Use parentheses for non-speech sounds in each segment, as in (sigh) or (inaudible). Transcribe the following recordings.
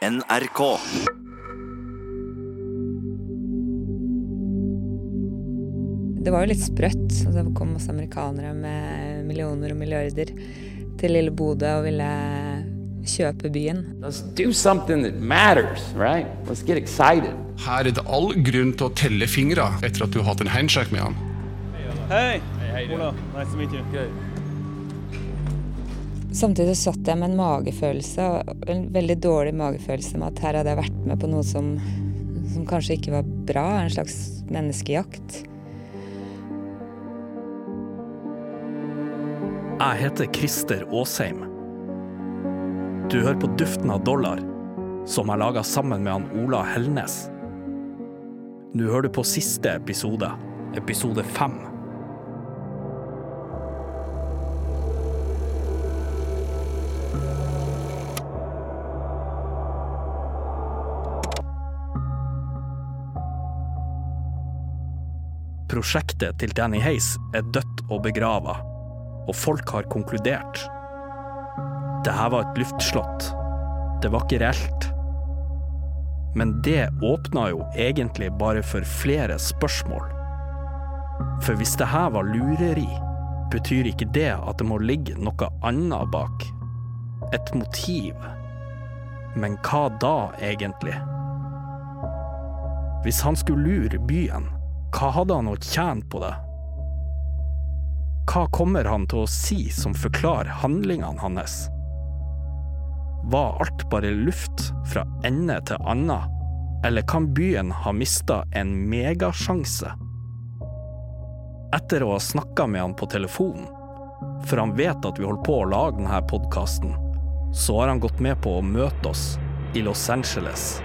NRK. Det var jo litt sprøtt. Altså, det kom masse amerikanere med millioner og milliarder til lille Bodø og ville kjøpe byen. Let's do something that matters, right? Let's get excited. Her er det all grunn til å telle fingra etter at du har hatt en handshake med han. Hei! Hey, Ola. Nice to meet you. Samtidig så satt jeg med en magefølelse, en veldig dårlig magefølelse med at her hadde jeg vært med på noe som, som kanskje ikke var bra, en slags menneskejakt. Jeg heter Christer Aasheim. Du hører på Duften av dollar, som jeg laga sammen med han Ola Helnes. Nå hører du på siste episode, episode fem. Prosjektet til Danny Hayes er dødt og begrava, og folk har konkludert. Det her var et luftslott. Det var ikke reelt. Men det åpna jo egentlig bare for flere spørsmål. For hvis det her var lureri, betyr ikke det at det må ligge noe annet bak. Et motiv. Men hva da, egentlig? Hvis han skulle lure byen, hva hadde han å tjene på det? Hva kommer han til å si som forklarer handlingene hans? Var alt bare luft fra ende til anna, eller kan byen ha mista en megasjanse? Etter å ha snakka med han på telefonen, for han vet at vi holder på å lage denne podkasten, så har han gått med på å møte oss i Los Angeles.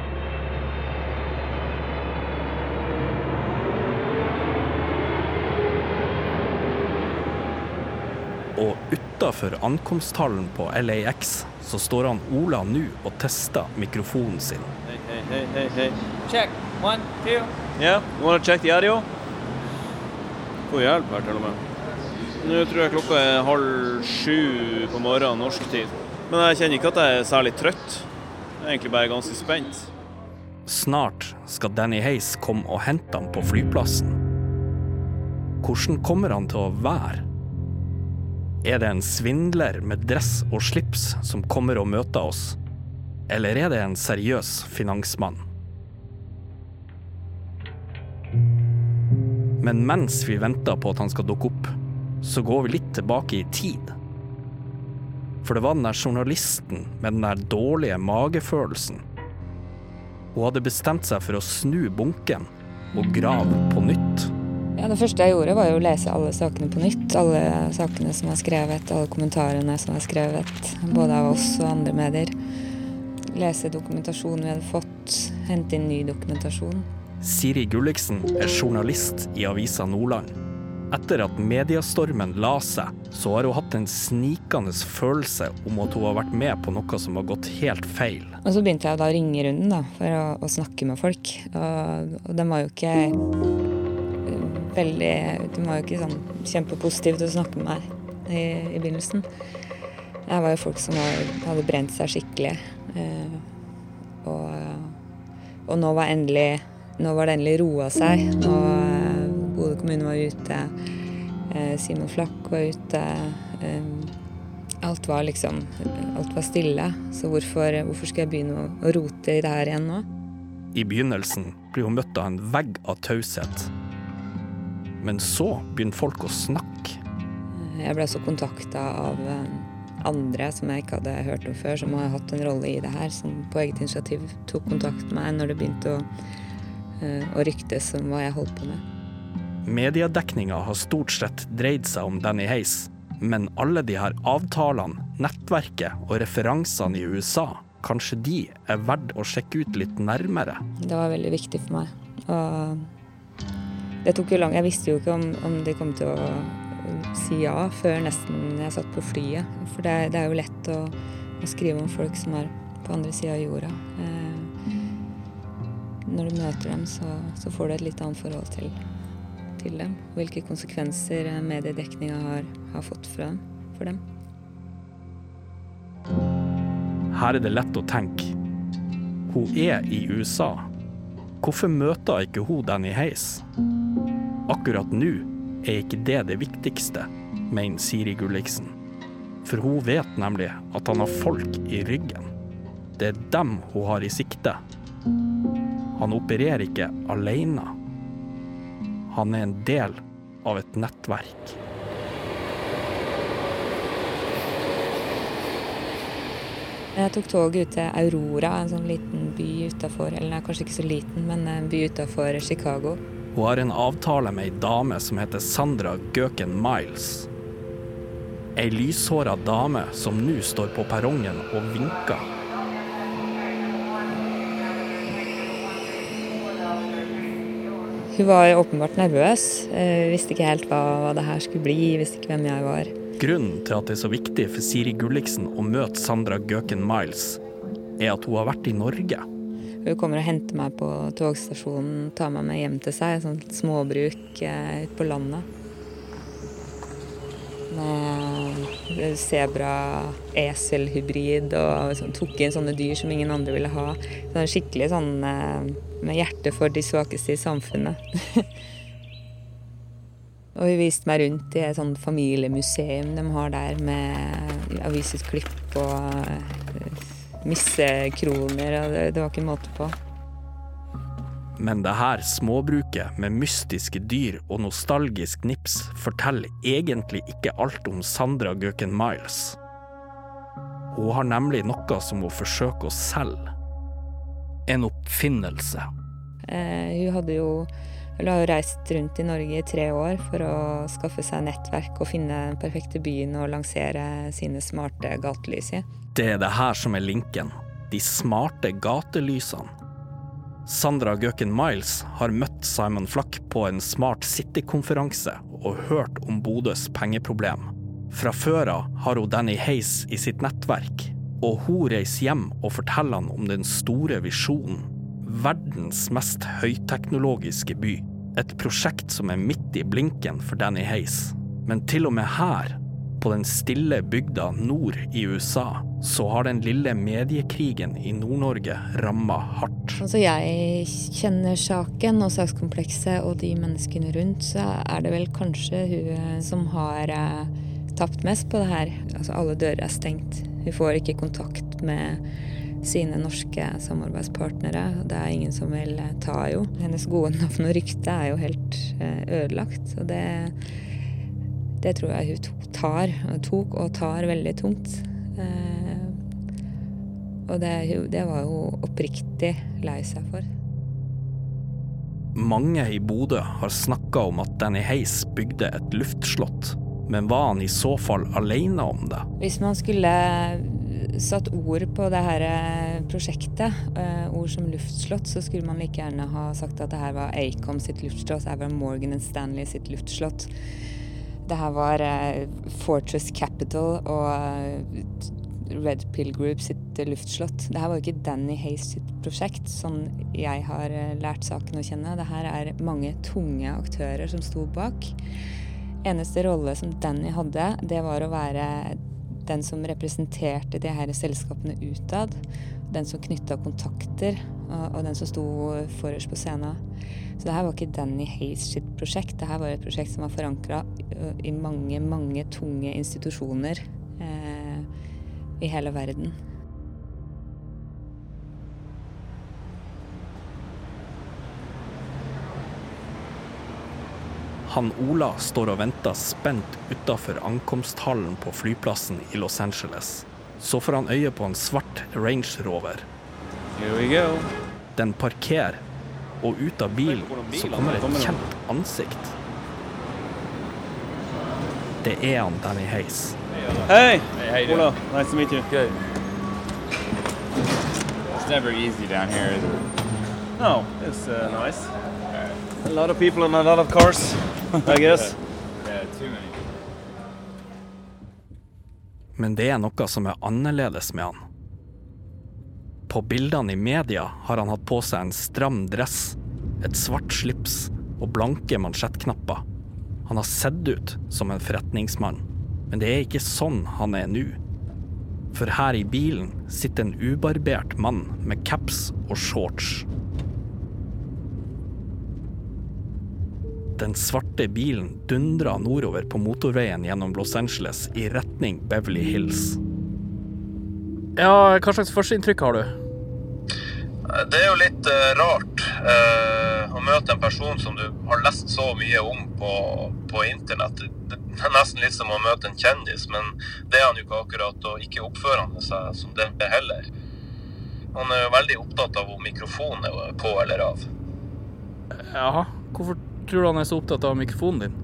Og utafor ankomsthallen på LAX så står han Ola nå og tester mikrofonen sin. Hey, hey, hey, hey. Check. One, two. Yeah, you wanna check the audio? Får hjelp her til og med. Nå tror jeg klokka er halv sju på morgenen norsk tid. Men jeg kjenner ikke at jeg er særlig trøtt. Jeg er egentlig bare ganske spent. Snart skal Danny Hayes komme og hente ham på flyplassen. Hvordan kommer han til å være? Er det en svindler med dress og slips som kommer og møter oss? Eller er det en seriøs finansmann? Men mens vi venter på at han skal dukke opp, så går vi litt tilbake i tid. For det var den der journalisten med den der dårlige magefølelsen. Hun hadde bestemt seg for å snu bunken og grave på nytt. Ja, det første jeg gjorde, var å lese alle sakene på nytt. Alle sakene som er skrevet, alle kommentarene som er skrevet, både av oss og andre medier. Lese dokumentasjonen vi hadde fått, hente inn ny dokumentasjon. Siri Gulliksen er journalist i Avisa Nordland. Etter at mediestormen la seg, så har hun hatt en snikende følelse om at hun har vært med på noe som har gått helt feil. Og så begynte jeg da å ringe runden da, for å, å snakke med folk. Og, og den var jo ikke veldig Den var jo ikke sånn kjempepositiv til å snakke med meg i, i begynnelsen. Jeg var jo folk som var, hadde brent seg skikkelig. Eh, og, og nå var endelig Nå var det endelig roa seg. Nå eh, Bodø kommune var ute. Eh, Simon Flakk var ute. Eh, alt var liksom Alt var stille. Så hvorfor, hvorfor skal jeg begynne å, å rote i det her igjen nå? I begynnelsen blir hun møtt av en vegg av taushet. Men så begynner folk å snakke. Jeg ble også kontakta av eh, andre som jeg ikke hadde hørt om før, som har hatt en rolle i det her, som på eget initiativ tok kontakt med meg når det begynte å, eh, å ryktes om hva jeg holdt på med. Mediedekninga har stort sett dreid seg om Danny Hayes, men alle de her avtalene, nettverket og referansene i USA, kanskje de er verdt å sjekke ut litt nærmere? Det var veldig viktig for meg. Og det tok jo lang Jeg visste jo ikke om, om de kom til å si ja før nesten jeg satt på flyet. For det, det er jo lett å, å, skrive om folk som er på andre sida av jorda. Eh, når du møter dem, så, så, får du et litt annet forhold til, til dem. Hvilke konsekvenser mediedekninga har, har, fått dem, for dem. Her er det lett å tenke hun er i USA, hvorfor møter ikke hun Danny Hayes? Akkurat nå er ikke det det viktigste, mener Siri Gulliksen. For hun vet nemlig at han har folk i ryggen. Det er dem hun har i sikte. Han opererer ikke alene. Han er en del av et nettverk. Jeg tok toget ut til Aurora, en sånn liten by utafor Eller nei, kanskje ikke så liten, men en by utafor Chicago. Hun har en avtale med ei dame som heter Sandra Gøken Miles. Ei lyshåra dame som nå står på perrongen og vinker. Hun var åpenbart nervøs. Hun Visste ikke helt hva, hva det her skulle bli, visste ikke hvem jeg var. Grunnen til at det er så viktig for Siri Gulliksen å møte Sandra Gøken Miles, er at hun har vært i Norge. Hun kommer og henter meg på togstasjonen, tar meg med hjem til seg. Sånt småbruk eh, ute på landet. Med sebra-esel-hybrid og sånn, tok inn sånne dyr som ingen andre ville ha. Sånn skikkelig sånn eh, med hjerte for de svakeste i samfunnet. (laughs) og hun viste meg rundt i et sånt familiemuseum de har der med avisutklipp og eh, missekroner, og det, det var ikke måte på. Men det her småbruket med mystiske dyr og nostalgisk nips forteller egentlig ikke alt om Sandra Gøken Miles. Hun har nemlig noe som hun forsøker å selge. En oppfinnelse. Eh, hun hadde jo eller har jo reist rundt i Norge i tre år for å skaffe seg nettverk og finne den perfekte byen og lansere sine smarte gatelys i. Det er det her som er linken. De smarte gatelysene. Sandra Gøken Miles har møtt Simon Flack på en Smart City-konferanse og hørt om Bodøs pengeproblem. Fra før av har hun Danny Hayes i sitt nettverk, og hun reiser hjem og forteller han om den store visjonen. Verdens mest høyteknologiske by. Et prosjekt som er midt i blinken for Danny Hayes. Men til og med her, på den stille bygda nord i USA, så har den lille mediekrigen i Nord-Norge ramma hardt. Altså jeg kjenner saken og sakskomplekset og de menneskene rundt, så er det vel kanskje hun som har eh, tapt mest på det her. Altså alle dører er stengt. Hun får ikke kontakt med sine norske samarbeidspartnere. Det er ingen som vil eh, ta jo. Hennes gode navn og rykte er jo helt eh, ødelagt. Og det, det tror jeg hun tar, tok og tar veldig tungt. Eh, og det, det var hun oppriktig lei seg for. Mange i Bodø har snakka om at Danny Heis bygde et luftslott, men var han i så fall alene om det? Hvis man skulle satt ord på det her prosjektet, ord som luftslott, så skulle man like gjerne ha sagt at det her var Acom sitt luftslott, det her var Morgan Stanley sitt luftslott. Det her var Fortress Capital og Red Pill Group sitt luftslott. Det her var jo ikke Danny Hayes sitt prosjekt, sånn jeg har lært saken å kjenne. Det her er mange tunge aktører som sto bak. Eneste rolle som Danny hadde, det var å være den som representerte de her selskapene utad. Den som knytta kontakter, og den som sto forrest på scenen. Så det her var ikke Danny Hayes sitt prosjekt. Det her var et prosjekt som var forankra i mange, mange tunge institusjoner eh, i hele verden. Han Ola står og venter spent utafor ankomsthallen på flyplassen i Los Angeles. Så får han øye på en svart Range Rover. Here we go. Den parkerer, og ut av bilen så kommer et kjent ansikt. Det er han Danny Hayes. Hei! Hey? Ola. Nice to meet you. Good. It's never easy down here, is it? No, it's uh, nice. A lot of people and a lot of cars, I guess. (laughs) Yeah, too many. Men det er noe som er annerledes med han. På bildene i media har han hatt på seg en stram dress, et svart slips og blanke mansjettknapper. Han har sett ut som en forretningsmann, men det er ikke sånn han er nå. For her i bilen sitter en ubarbert mann med caps og shorts. Den svarte bilen dundra nordover på motorveien gjennom Los Angeles i retning Beverly Hills. Ja, hva slags førsteinntrykk har du? Det er jo litt uh, rart uh, å møte en person som du har lest så mye om på, på internett. Det er nesten litt som å møte en kjendis, men det er han jo ikke akkurat, og ikke oppfører han seg som det heller. Han er jo veldig opptatt av om mikrofonen er på eller av. Jaha, hvorfor tror du han er så opptatt av mikrofonen din?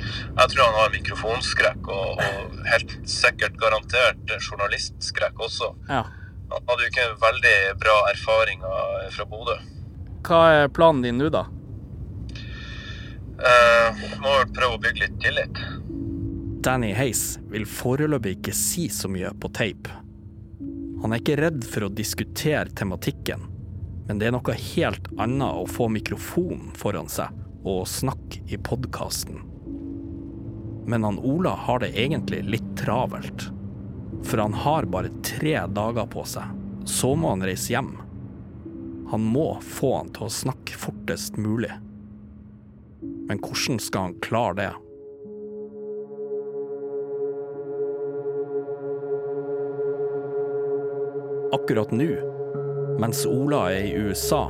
Jeg tror han har mikrofonskrekk, og, og helt sikkert garantert journalistskrekk også. Ja. Han hadde jo ikke veldig bra erfaringer fra Bodø. Hva er planen din nå, da? Eh, må vel prøve å bygge litt tillit. Danny Hays vil foreløpig ikke si så mye på tape. Han er ikke redd for å diskutere tematikken, men det er noe helt annet å få mikrofonen foran seg og snakke i podkasten. Men han Ola har det egentlig litt travelt. For han har bare tre dager på seg. Så må han reise hjem. Han må få han til å snakke fortest mulig. Men hvordan skal han klare det? Akkurat nå, mens Ola er i USA,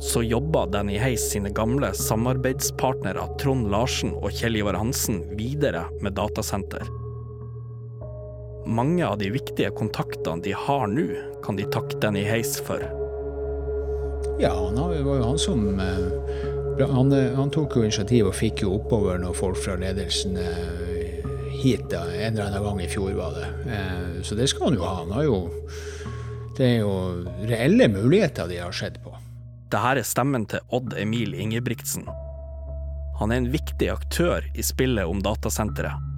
så jobber Danny Hayes sine gamle samarbeidspartnere Trond Larsen og Kjell Ivar Hansen videre med datasenter. Mange av de viktige kontaktene de har nå, kan de takke Danny Hayes for. Ja, det var jo han som eh, han, eh, han tok jo initiativ og fikk jo oppover noen folk fra ledelsen eh, hit da, en eller annen gang i fjor, var det. Så det skal han jo ha. Han har jo Det er jo reelle muligheter de har sett på. Dette er stemmen til Odd Emil Ingebrigtsen. Han er en viktig aktør i spillet om datasenteret.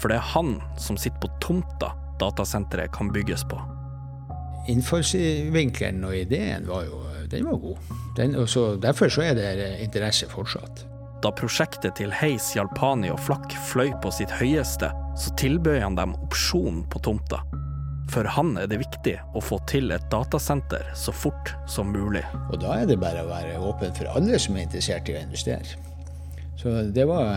For det er han som sitter på tomta datasenteret kan bygges på. Innfallsvinkelen og ideen var jo den var god. Den, så, derfor så er det interesse fortsatt. Da prosjektet til Heis, Jalpani og Flakk fløy på sitt høyeste, så tilbød han dem opsjon på tomta. For han er det viktig å få til et datasenter så fort som mulig. Og da er det bare å være åpen for alle som er interessert i å investere. Så det var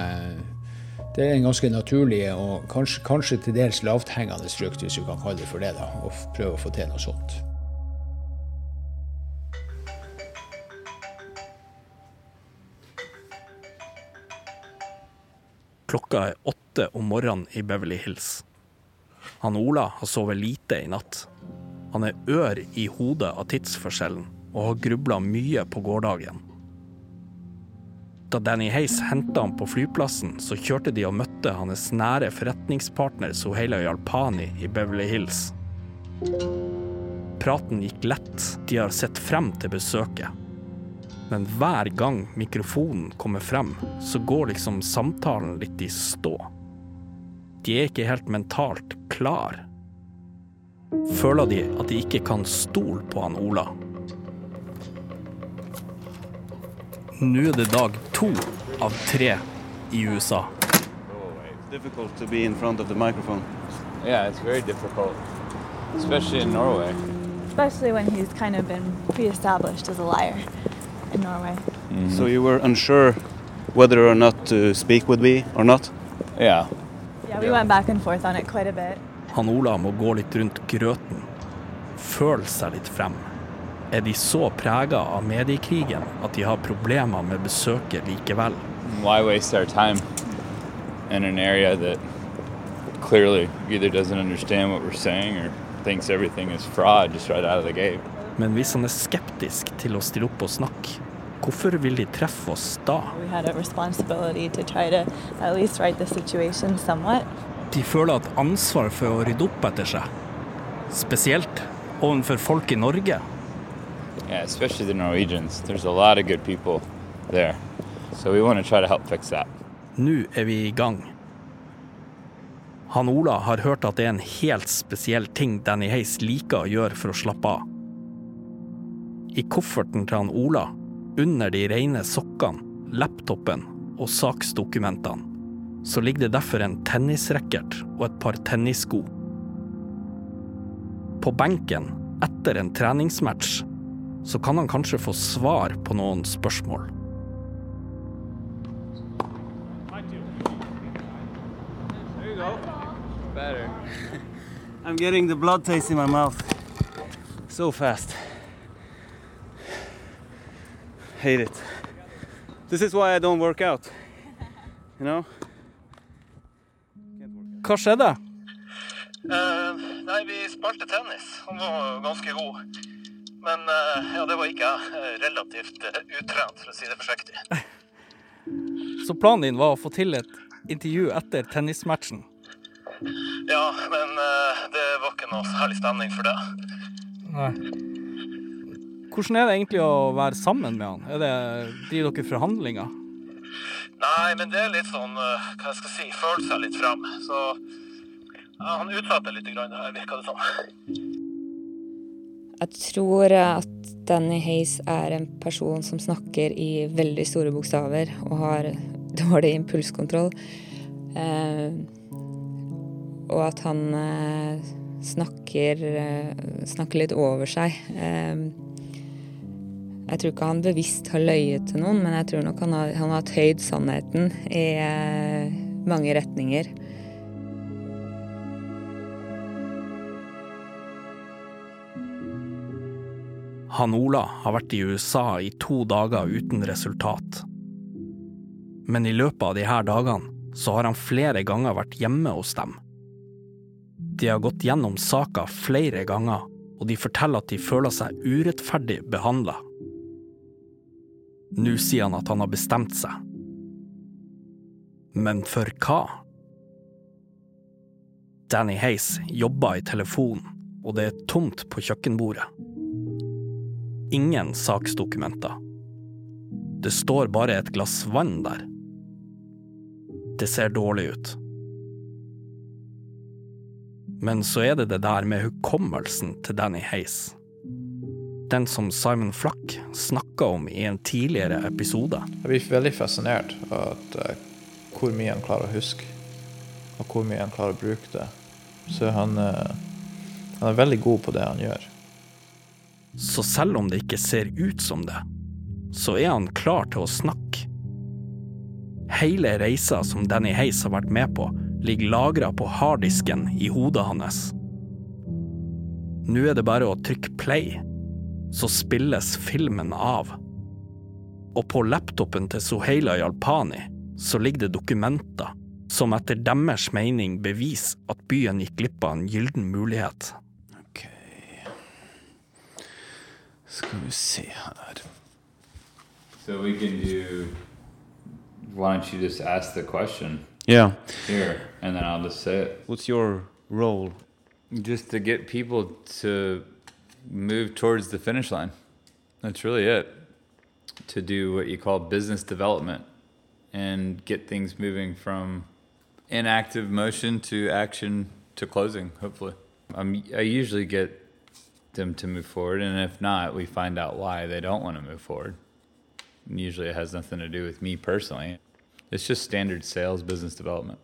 Det er en ganske naturlig og kanskje, kanskje til dels lavthengende frukt, hvis du kan kalle det for det, da, å prøve å få til noe sånt. Klokka er åtte om morgenen i Beverly Hills. Han Ola har sovet lite i natt. Han er ør i hodet av tidsforskjellen og har grubla mye på gårsdagen. Da Danny Hays henta ham på flyplassen, så kjørte de og møtte hans nære forretningspartner Soheila Jalpani i Beverly Hills. Praten gikk lett, de har sett frem til besøket. Men hver gang mikrofonen kommer frem, så går liksom samtalen litt i stå. De er ikke helt mentalt klar. Føler de at de ikke kan stole på han Ola. Nå er det dag to av tre i USA. Difficult to be in front of the microphone. Yeah, it's very difficult, especially in Norway. especially when he's kind of been pre-established as a liar in Norway. So you were unsure whether or not to speak with me or not? Yeah. Yeah, we went back and forth on it quite a bit. Han Ola må gå litt rundt grøten, føle seg litt frem. Er de så prega av mediekrigen at de har problemer med besøket likevel? Why waste our time in an area that clearly either doesn't understand what we're saying or thinks everything is fraud just right out of the gate? Men hvis han er skeptisk til å stille opp og snakke, hvorfor vil de treffe oss da? We had a responsibility to try to at least right the situation somewhat. De føler et ansvar for å rydde opp etter seg. Spesielt overfor folk i Norge. Yeah, especially the Norwegians. There's a lot of good people there. So we want to try to help fix that. Nå er vi i gang. Han Ola har hørt at det er en helt spesiell ting Danny Heis liker å gjøre for å slappe av. I kofferten til han Ola, under de rene sokkene, laptopen og saksdokumentene, så ligger det derfor en tennisracket og et par tennissko. På benken etter en treningsmatch så kan han kanskje få svar på noen spørsmål. (laughs) I'm getting the blood taste in my mouth. So fast. Hate it. This is why I don't work out. You know? Hva skjedde? Uh, nei, vi spilte tennis. Han var ganske god. Men uh, ja, det var ikke jeg. Relativt eh, utrent, for å si det forsiktig. (laughs) Så planen din var å få til et intervju etter tennismatchen. Ja, men det var ikke noe særlig stemning for det. Hvordan er det egentlig å være sammen med han? Er det, driver dere forhandlinger? Nei, men det er litt sånn, eh, hva jeg skal si, føle seg litt frem. Så ja, han utsatte litt, grann, det virka det som. Jeg tror at Danny Hayes er en person som snakker i veldig store bokstaver og har dårlig impulskontroll. Eh, og at han eh, snakker, eh, snakker litt over seg. Jeg tror ikke han bevisst har løyet til noen, men jeg tror nok han har, han har tøyd sannheten i eh, mange retninger. Han Ola har vært i USA i to dager uten resultat. Men i løpet av her dagene så har han flere ganger vært hjemme hos dem. De har gått gjennom saka flere ganger, og de forteller at de føler seg urettferdig behandla. Nå sier han at han har bestemt seg. Men for hva? Danny Hayes jobber i telefonen, og det er tomt på kjøkkenbordet. Ingen saksdokumenter. Det står bare et glass vann der. Det ser dårlig ut. Men så er det det der med hukommelsen til Danny Hayes. Den som Simon Flack snakka om i en tidligere episode. Jeg blir veldig fascinert av at, uh, hvor mye han klarer å huske, og hvor mye han klarer å bruke det. Så han, uh, han er veldig god på det han gjør. Så selv om det ikke ser ut som det, så er han klar til å snakke. Hele reisa som Danny Hayes har vært med på, ligger lagra på harddisken i hodet hans. Nå er det bare å trykke play, så spilles filmen av. Og på laptopen til Soheila Jalpani så ligger det dokumenter som etter deres mening beviser at byen gikk glipp av en gyllen mulighet. Ok Skal vi se her So we can do. Why don't you just ask the question Yeah. here, and then I'll just say it. What's your role? Just to get people to move towards the finish line. That's really it. To do what you call business development and get things moving from inactive motion to action to closing, hopefully. Um, I usually get them to move forward, and if not, we find out why they don't want to move forward. And usually it has nothing to do with me personally. It's just standard sales business development.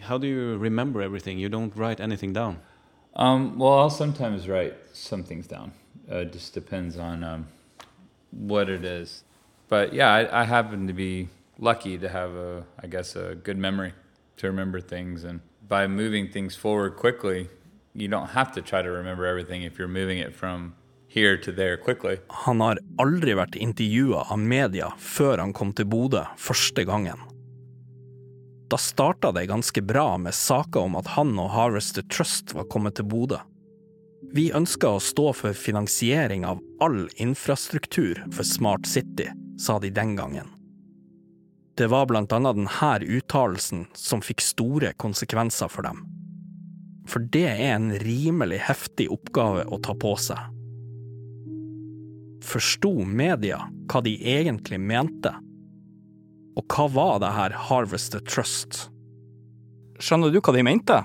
How do you remember everything? You don't write anything down. Um, well, I'll sometimes write some things down. Uh, it just depends on um, what it is. But yeah, I, I happen to be lucky to have a, I guess, a good memory to remember things. And by moving things forward quickly, you don't have to try to remember everything if you're moving it from here to there quickly. Han har aldri vært intervjua av media før han kom til Bodø første gangen. Da starta det ganske bra med saker om at han og Harvester Trust var kommet til Bodø. Vi ønska å stå for finansiering av all infrastruktur for Smart City, sa de den gangen. Det var blant annet denne uttalelsen som fikk store konsekvenser for dem. For det er en rimelig heftig oppgave å ta på seg. Forsto media hva de egentlig mente? Og hva var det her Harvested Trust? Skjønner du hva de mente?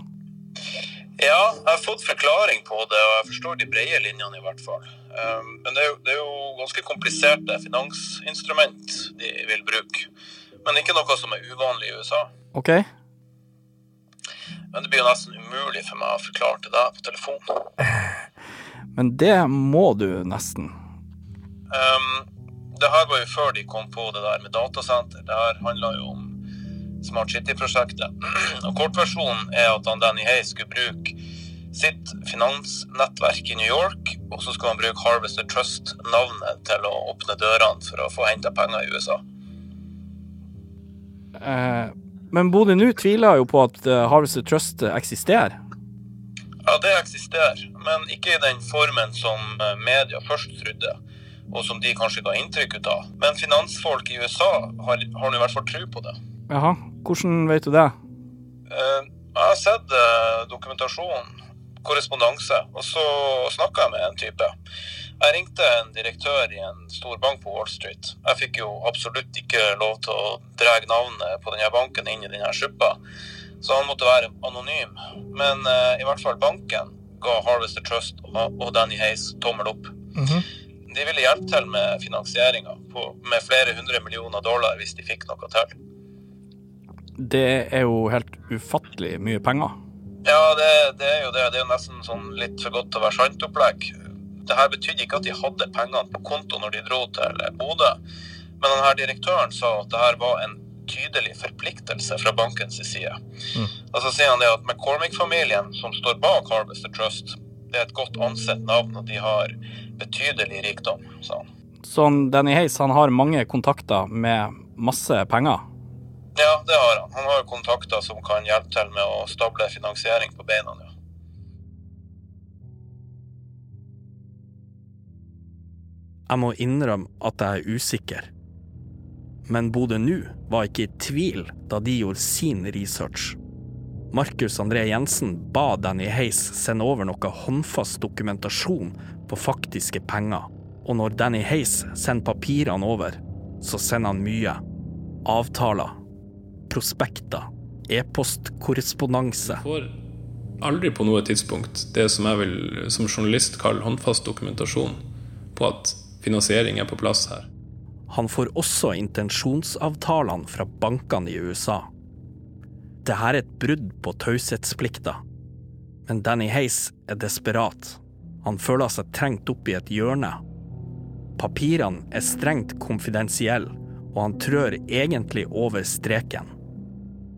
Ja, jeg har fått forklaring på det, og jeg forstår de brede linjene i hvert fall. Um, men det er, jo, det er jo ganske kompliserte finansinstrument de vil bruke. Men ikke noe som er uvanlig i USA. Ok. Men det blir jo nesten umulig for meg å forklare til deg på telefon. Men det må du nesten. Um, det her var jo før de kom på det der med datasenter. Det her handla jo om Smart City-prosjektet. (clears throat) Og Kortversjonen er at han Danny Hay skulle bruke sitt finansnettverk i New York, og så skulle han bruke Harvester Trust-navnet til å åpne dørene for å få henta penger i USA. Eh, men Bodø nå tviler jo på at eh, Harvester Trust eksisterer. Ja, det eksisterer, men ikke i den formen som eh, media først trodde, og som de kanskje ga inntrykk ut av. Men finansfolk i USA har, har i hvert fall tro på det. Jaha, hvordan vet du det? Uh, Jeg har sett uh, dokumentasjon, korrespondanse, og så snakka jeg med en type. Jeg ringte en direktør i en stor bank på Wall Street. Jeg fikk jo absolutt ikke lov til å dra navnet på denne banken inn i denne suppa, så han måtte være anonym. Men uh, i hvert fall banken ga Harvester Trust og, og Danny Hayes tommel opp. De ville hjelpe til med finansieringa med flere hundre millioner dollar hvis de fikk noe til. Det er jo helt ufattelig mye penger. Ja, det, det er jo det. Det er jo nesten sånn litt for godt til å være sant-opplegg. Det her betydde ikke at de hadde pengene på konto når de dro til Bodø, men denne direktøren sa at det her var en tydelig forpliktelse fra bankens side. Og så sier han det at McCormick-familien, som står bak Harvester Trust, det er et godt ansett navn, og de har betydelig rikdom, sa han. Så Danny Hayes han har mange kontakter med masse penger. Ja, det har han. Han har kontakter som kan hjelpe til med å stable finansiering på beina. Ja. Jeg må innrømme at jeg er usikker. Men Bodø nå var ikke i tvil da de gjorde sin research. Markus André Jensen ba Danny Hayes sende over noe håndfast dokumentasjon på faktiske penger. Og når Danny Hayes sender papirene over, så sender han mye. Avtaler, prospekter, e-postkorrespondanse. får aldri på noe tidspunkt det som jeg vil som journalist kalle håndfast dokumentasjon på at finansiering er på plass her. Han får også intensjonsavtalene fra bankene i USA. Dette er et brudd på taushetsplikta. Men Danny Hayes er desperat. Han føler seg trengt opp i et hjørne. Papirene er strengt konfidensielle, og han trør egentlig over streken.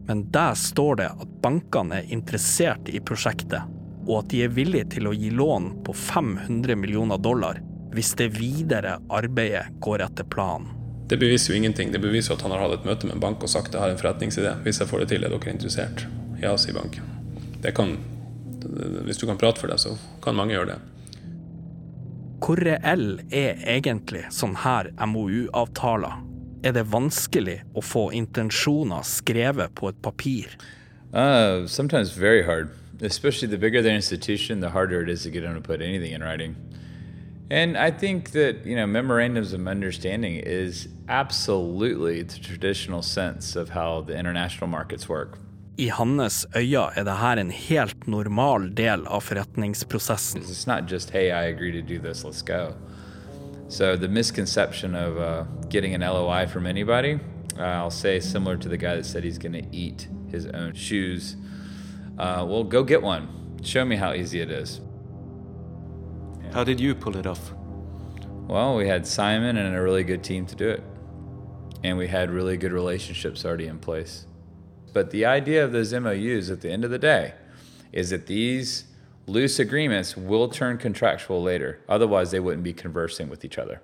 Men der står det at bankene er interessert i prosjektet, og at de er villige til å gi lån på 500 millioner dollar hvis det videre arbeidet går etter planen. Det beviser jo ingenting. Det beviser at han har hatt et møte med en bank og sagt jeg har en forretningsidé. Hvis jeg får det til, er dere interessert? Ja, sier banken. Det kan, hvis du kan prate for deg, så kan mange gjøre det. Hvor reell er egentlig sånn her MOU-avtaler? Er det vanskelig å få intensjoner skrevet på et papir? Uh, sometimes very hard. Especially the bigger the institution, the harder it is to get them to put anything in writing. And I think that, you know, memorandums of understanding is absolutely the traditional sense of how the international markets work. I hans øyne er dette en helt normal del av forretningsprosessen. It's not just, hey, I agree to do this, let's go. So the misconception of uh, getting an LOI from anybody, uh, I'll say similar to the guy that said he's going to eat his own shoes. Uh, well, go get one. Show me how easy it is. How did you pull it off? Well, we had Simon and a really good team to do it. And we had really good relationships already in place. But the idea of those MOUs at the end of the day is that these loose agreements will turn contractual later. Otherwise, they wouldn't be conversing with each other.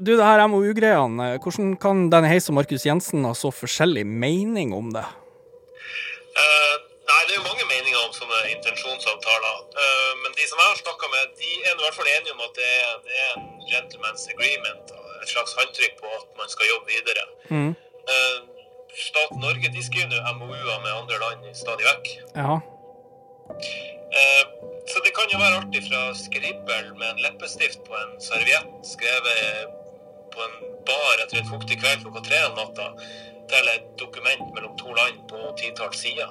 Du, det her MOU-greiene, hvordan kan denne Hayes og Markus Jensen ha så forskjellig mening om det? Uh, nei, det er jo mange meninger om sånne intensjonsavtaler. Uh, men de som jeg har snakka med, de er i hvert fall enige om at det er, det er en gentleman's agreement. Et slags håndtrykk på at man skal jobbe videre. Mm. Eh, staten Norge de skriver nå MOU-er med andre land stadig vekk. Ja. Eh, så det kan jo være alt fra skribbel med en leppestift på en serviett skrevet på en bar etter en fuktig kveld klokka tre om natta, til et dokument mellom to land på titalls sider.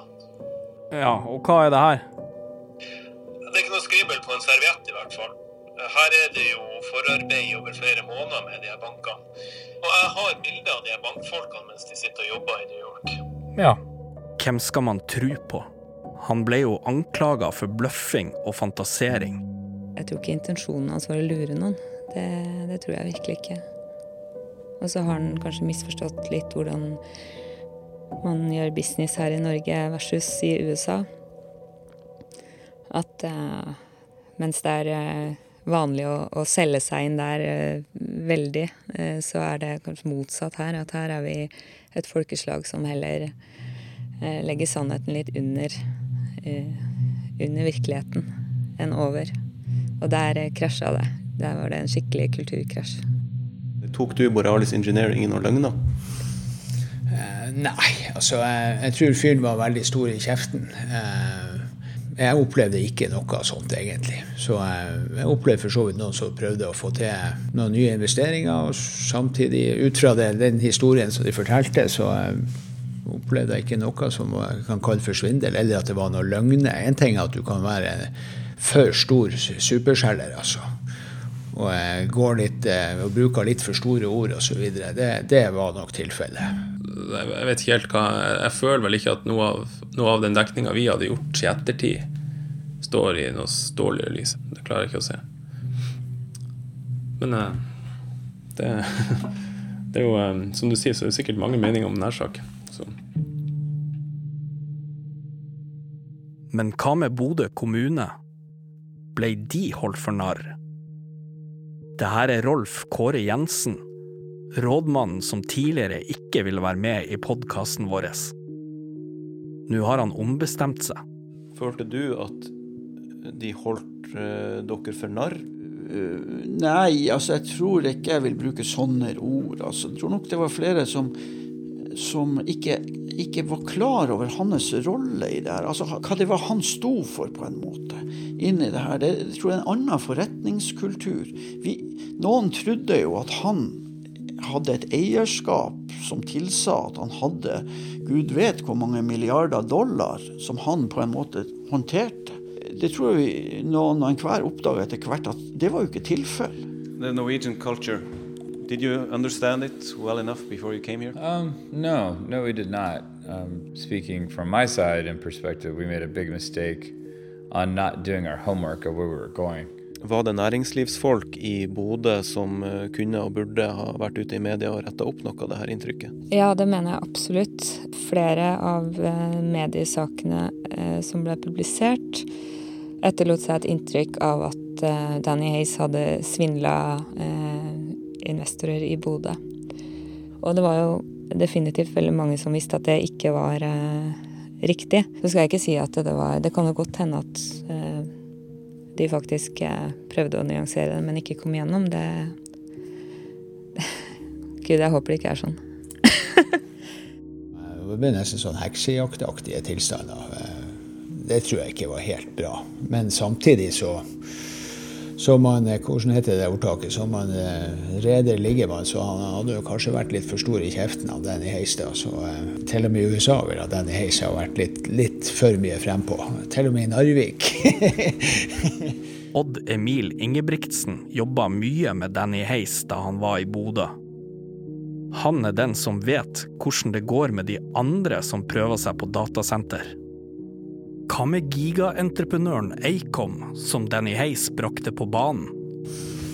Ja, og hva er det her? Det er ikke noe skribbel på en serviett i hvert fall. Her er det jo forarbeid over flere måneder med de her bankene. Og jeg har bilder av de her bankfolkene mens de sitter og jobber i New York. Ja. Hvem skal man tro på? Han ble jo anklaga for bløffing og fantasering. Jeg tror ikke intensjonen hans var å lure noen. Det, det tror jeg virkelig ikke. Og så har han kanskje misforstått litt hvordan man gjør business her i Norge versus i USA. At uh, mens det er uh, vanlig å, å, selge seg inn der eh, veldig, så er det kanskje motsatt her. At her er vi et folkeslag som heller legger sannheten litt under, under virkeligheten enn over. Og der krasja det. Der var det en skikkelig kulturkrasj. Tok du Borealis Engineering i noen løgner? Uh, nei, altså jeg, jeg tror fyren var veldig stor i kjeften. Uh, jeg opplevde ikke noe sånt, egentlig. Så jeg, opplevde for så vidt noen som prøvde å få til noen nye investeringer. Og samtidig, ut fra det, den historien som de fortalte, så jeg opplevde jeg ikke noe som jeg kan kalle for svindel, eller at det var noe løgne. En ting er at du kan være for stor superselger, altså. Og går litt, og bruker litt for store ord osv. Det, det var nok tilfellet. Jeg vet ikke helt hva Jeg føler vel ikke at noe av, noe av den dekninga vi hadde gjort i ettertid, står i noe dårligere lys. Det klarer jeg ikke å se. Men det, (laughs) det er jo Som du sier, så er det sikkert mange meninger om denne saken. Men hva med Bodø kommune? Ble de holdt for narr? Det her er Rolf Kåre Jensen, rådmannen som tidligere ikke ville være med i podkasten vår. Nå har han ombestemt seg. Følte du at de holdt uh, dere for narr? Uh, nei, altså jeg tror ikke jeg vil bruke sånne ord. Altså, jeg tror nok det var flere som, som ikke, ikke, var klar over hans rolle i det her. Altså hva det var han sto for, på en måte, inn i det her. Det jeg tror jeg er en annen forretningskultur. Vi, noen trodde jo at han hadde et eierskap som tilsa at han hadde gud vet hvor mange milliarder dollar som han på en måte håndterte. Det tror jeg noen og enhver oppdaga etter hvert at det var jo ikke tilfellet. The Norwegian culture, did you understand it well enough before you came here? Um, no, no, we did not. Um, speaking from my side and perspective, we made a big mistake on not doing our homework of where we were going. Var det næringslivsfolk i Bodø som eh, kunne og burde ha vært ute i media og retta opp noe av det her inntrykket? Ja, det mener jeg absolutt. Flere av eh, mediesakene eh, som ble publisert, etterlot seg et inntrykk av at Danny Hayes hadde svindla investorer i Bodø. Og det var jo definitivt veldig mange som visste at det ikke var riktig. Så skal jeg ikke si at det var Det kan jo godt hende at de faktisk eh, prøvde å nyansere det, men ikke kom igjennom, det (laughs) Gud, jeg håper det ikke er sånn. (laughs) det ble nesten sånn heksejaktaktige tilstander. Det tror jeg ikke var helt bra. Men samtidig så som man, eh, hvordan heter det ordtaket, som man eh, reder ligger man, så han hadde jo kanskje vært litt for stor i kjeften av Danny Da. Så eh, til og med i USA ville Danny Hayes ha vært litt, litt for mye frempå. Til og med i Narvik. (laughs) Odd Emil Ingebrigtsen jobba mye med Danny Heis da han var i Bodø. Han er den som vet hvordan det går med de andre som prøver seg på datasenter. Hva med gigaentreprenøren Acom, som Danny Hays brakte på banen?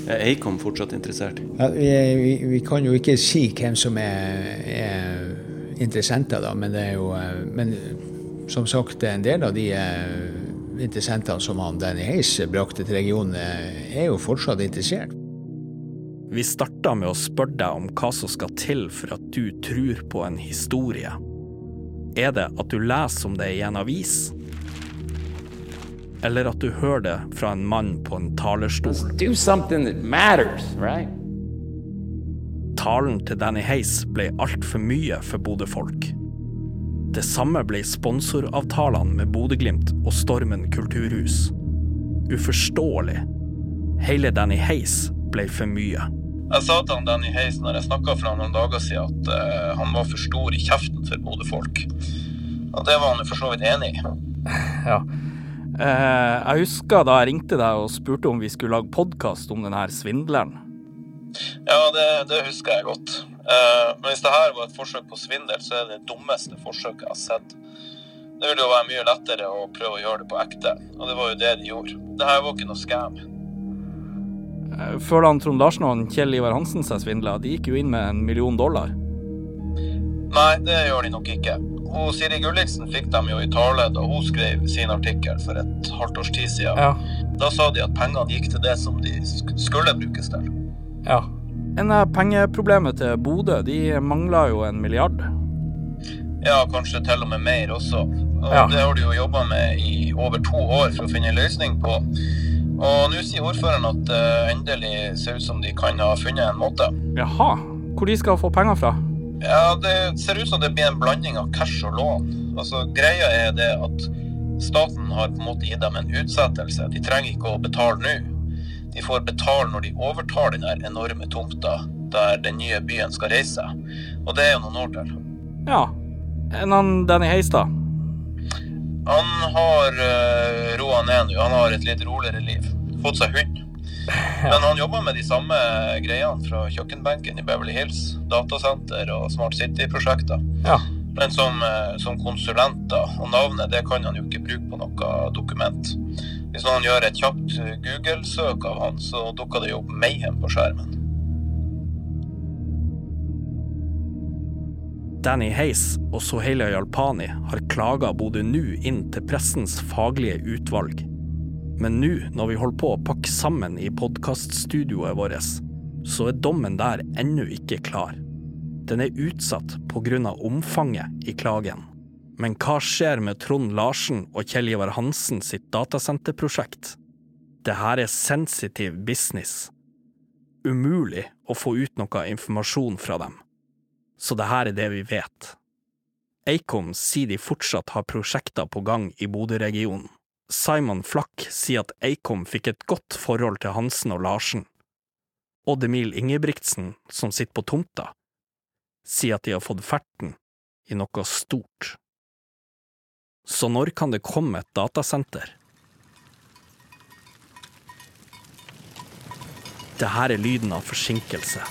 Er Acom fortsatt interessert? Ja, vi, vi, vi, kan jo ikke si hvem som er, er interessenter, da, men det er jo Men som sagt, en del av de interessentene som han Danny Hays brakte til regionen, er jo fortsatt interessert. Vi starta med å spørre deg om hva som skal til for at du tror på en historie. Er det at du leser om det i en avis? Eller at du hører det fra en mann på en talerstol. Matters, right? Talen til Danny Hayes ble altfor mye for Bodø-folk. Det samme ble sponsoravtalene med Bodø-Glimt og Stormen kulturhus. Uforståelig. Hele Danny Hayes ble for mye. Jeg sa til han Danny Hayes når jeg snakka for han noen dager siden, at uh, han var for stor i kjeften for Bodø-folk. Og det var han jo for så vidt enig i. Ja, jeg husker da jeg ringte deg og spurte om vi skulle lage podkast om denne svindleren. Ja, det, det husker jeg godt. Eh, men hvis det her var et forsøk på svindel, så er det det dummeste forsøket jeg har sett. Det ville jo være mye lettere å prøve å gjøre det på ekte, og det var jo det de gjorde. Det her var ikke noe scam. Eh, Føler han Trond Larsen og Kjell Ivar Hansen seg svindla? De gikk jo inn med en million dollar. Nei, det gjør de nok ikke. Og Siri Gulliksen fikk dem jo i tale da hun skrev sin artikkel for et halvt års tid siden. Ja. Da sa de at pengene gikk til det som de skulle brukes til. Ja. En av pengeproblemet til Bodø, de mangla jo en milliard. Ja, kanskje til og med mer også. Og Ja. Det har de jo jobba med i over to år for å finne en løsning på. Og nå sier ordføreren at det endelig ser ut som de kan ha funnet en måte. Jaha. Hvor de skal få penger fra? Ja, Det ser ut som det blir en blanding av cash og lån. Altså, Greia er det at staten har på en måte gitt dem en utsettelse. De trenger ikke å betale nå. De får betale når de overtar den der enorme tomta der den nye byen skal reise. Og det er jo noen år til. Ja. En han Danny Heistad. Han har uh, roa ned nå. Han har et litt roligere liv. Fått seg hund. Men han jobber med de samme greiene fra kjøkkenbenken i Beverly Hills. Datasenter og Smart City-prosjekter. Ja. Men som, eh, som konsulent, da. Og navnet det kan han jo ikke bruke på noe dokument. Hvis noen gjør et kjapt eh, Google-søk av han, så dukker det jo opp Mayhem på skjermen. Danny Hayes og Soheila Jalpani har klaga både nå inn til pressens faglige utvalg. Men nå, når vi holder på å pakke sammen i podkaststudioet vårt, så er dommen der ennå ikke klar. Den er utsatt pga. omfanget i klagen. Men hva skjer med Trond Larsen og Kjell Ivar Hansen sitt datasenterprosjekt? Det her er sensitiv business. Umulig å få ut noe informasjon fra dem. Så det her er det vi vet. Acom sier de fortsatt har prosjekter på gang i Bodø-regionen. Simon Flakk sier at Eikom fikk et godt forhold til Hansen og Larsen. Odd Emil Ingebrigtsen, som sitter på tomta, sier at de har fått ferten i noe stort. Så når kan det komme et datasenter? Det her er lyden av forsinkelse.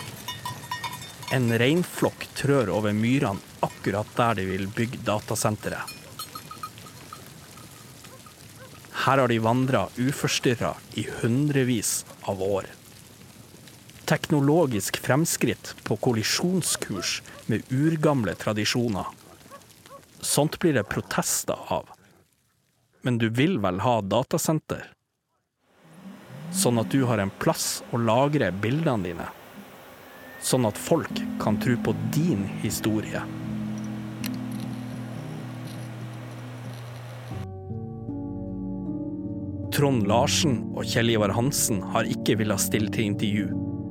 En reinflokk trør over myrene akkurat der de vil bygge datasenteret. Her har de vandra uforstyrra i hundrevis av år. Teknologisk fremskritt på kollisjonskurs med urgamle tradisjoner. Sånt blir det protester av. Men du vil vel ha datasenter? Sånn at du har en plass å lagre bildene dine? Sånn at folk kan tro på din historie? Trond Larsen og Kjell Ivar Hansen har ikke villet stille til intervju.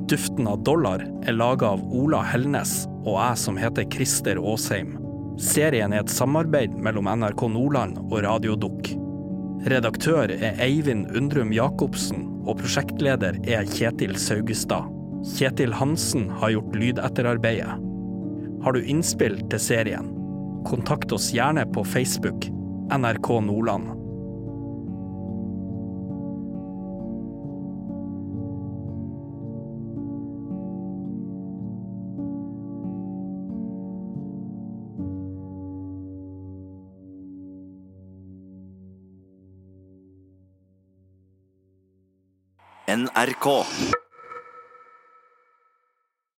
Duften av dollar er laga av Ola Helnes og jeg som heter Christer Aasheim. Serien er et samarbeid mellom NRK Nordland og Radio Dukk. Redaktør er Eivind Undrum Jacobsen, og prosjektleder er Kjetil Saugestad. Kjetil Hansen har gjort lydetterarbeidet. Har du innspill til serien? Kontakt oss gjerne på Facebook NRK Nordland. NRK.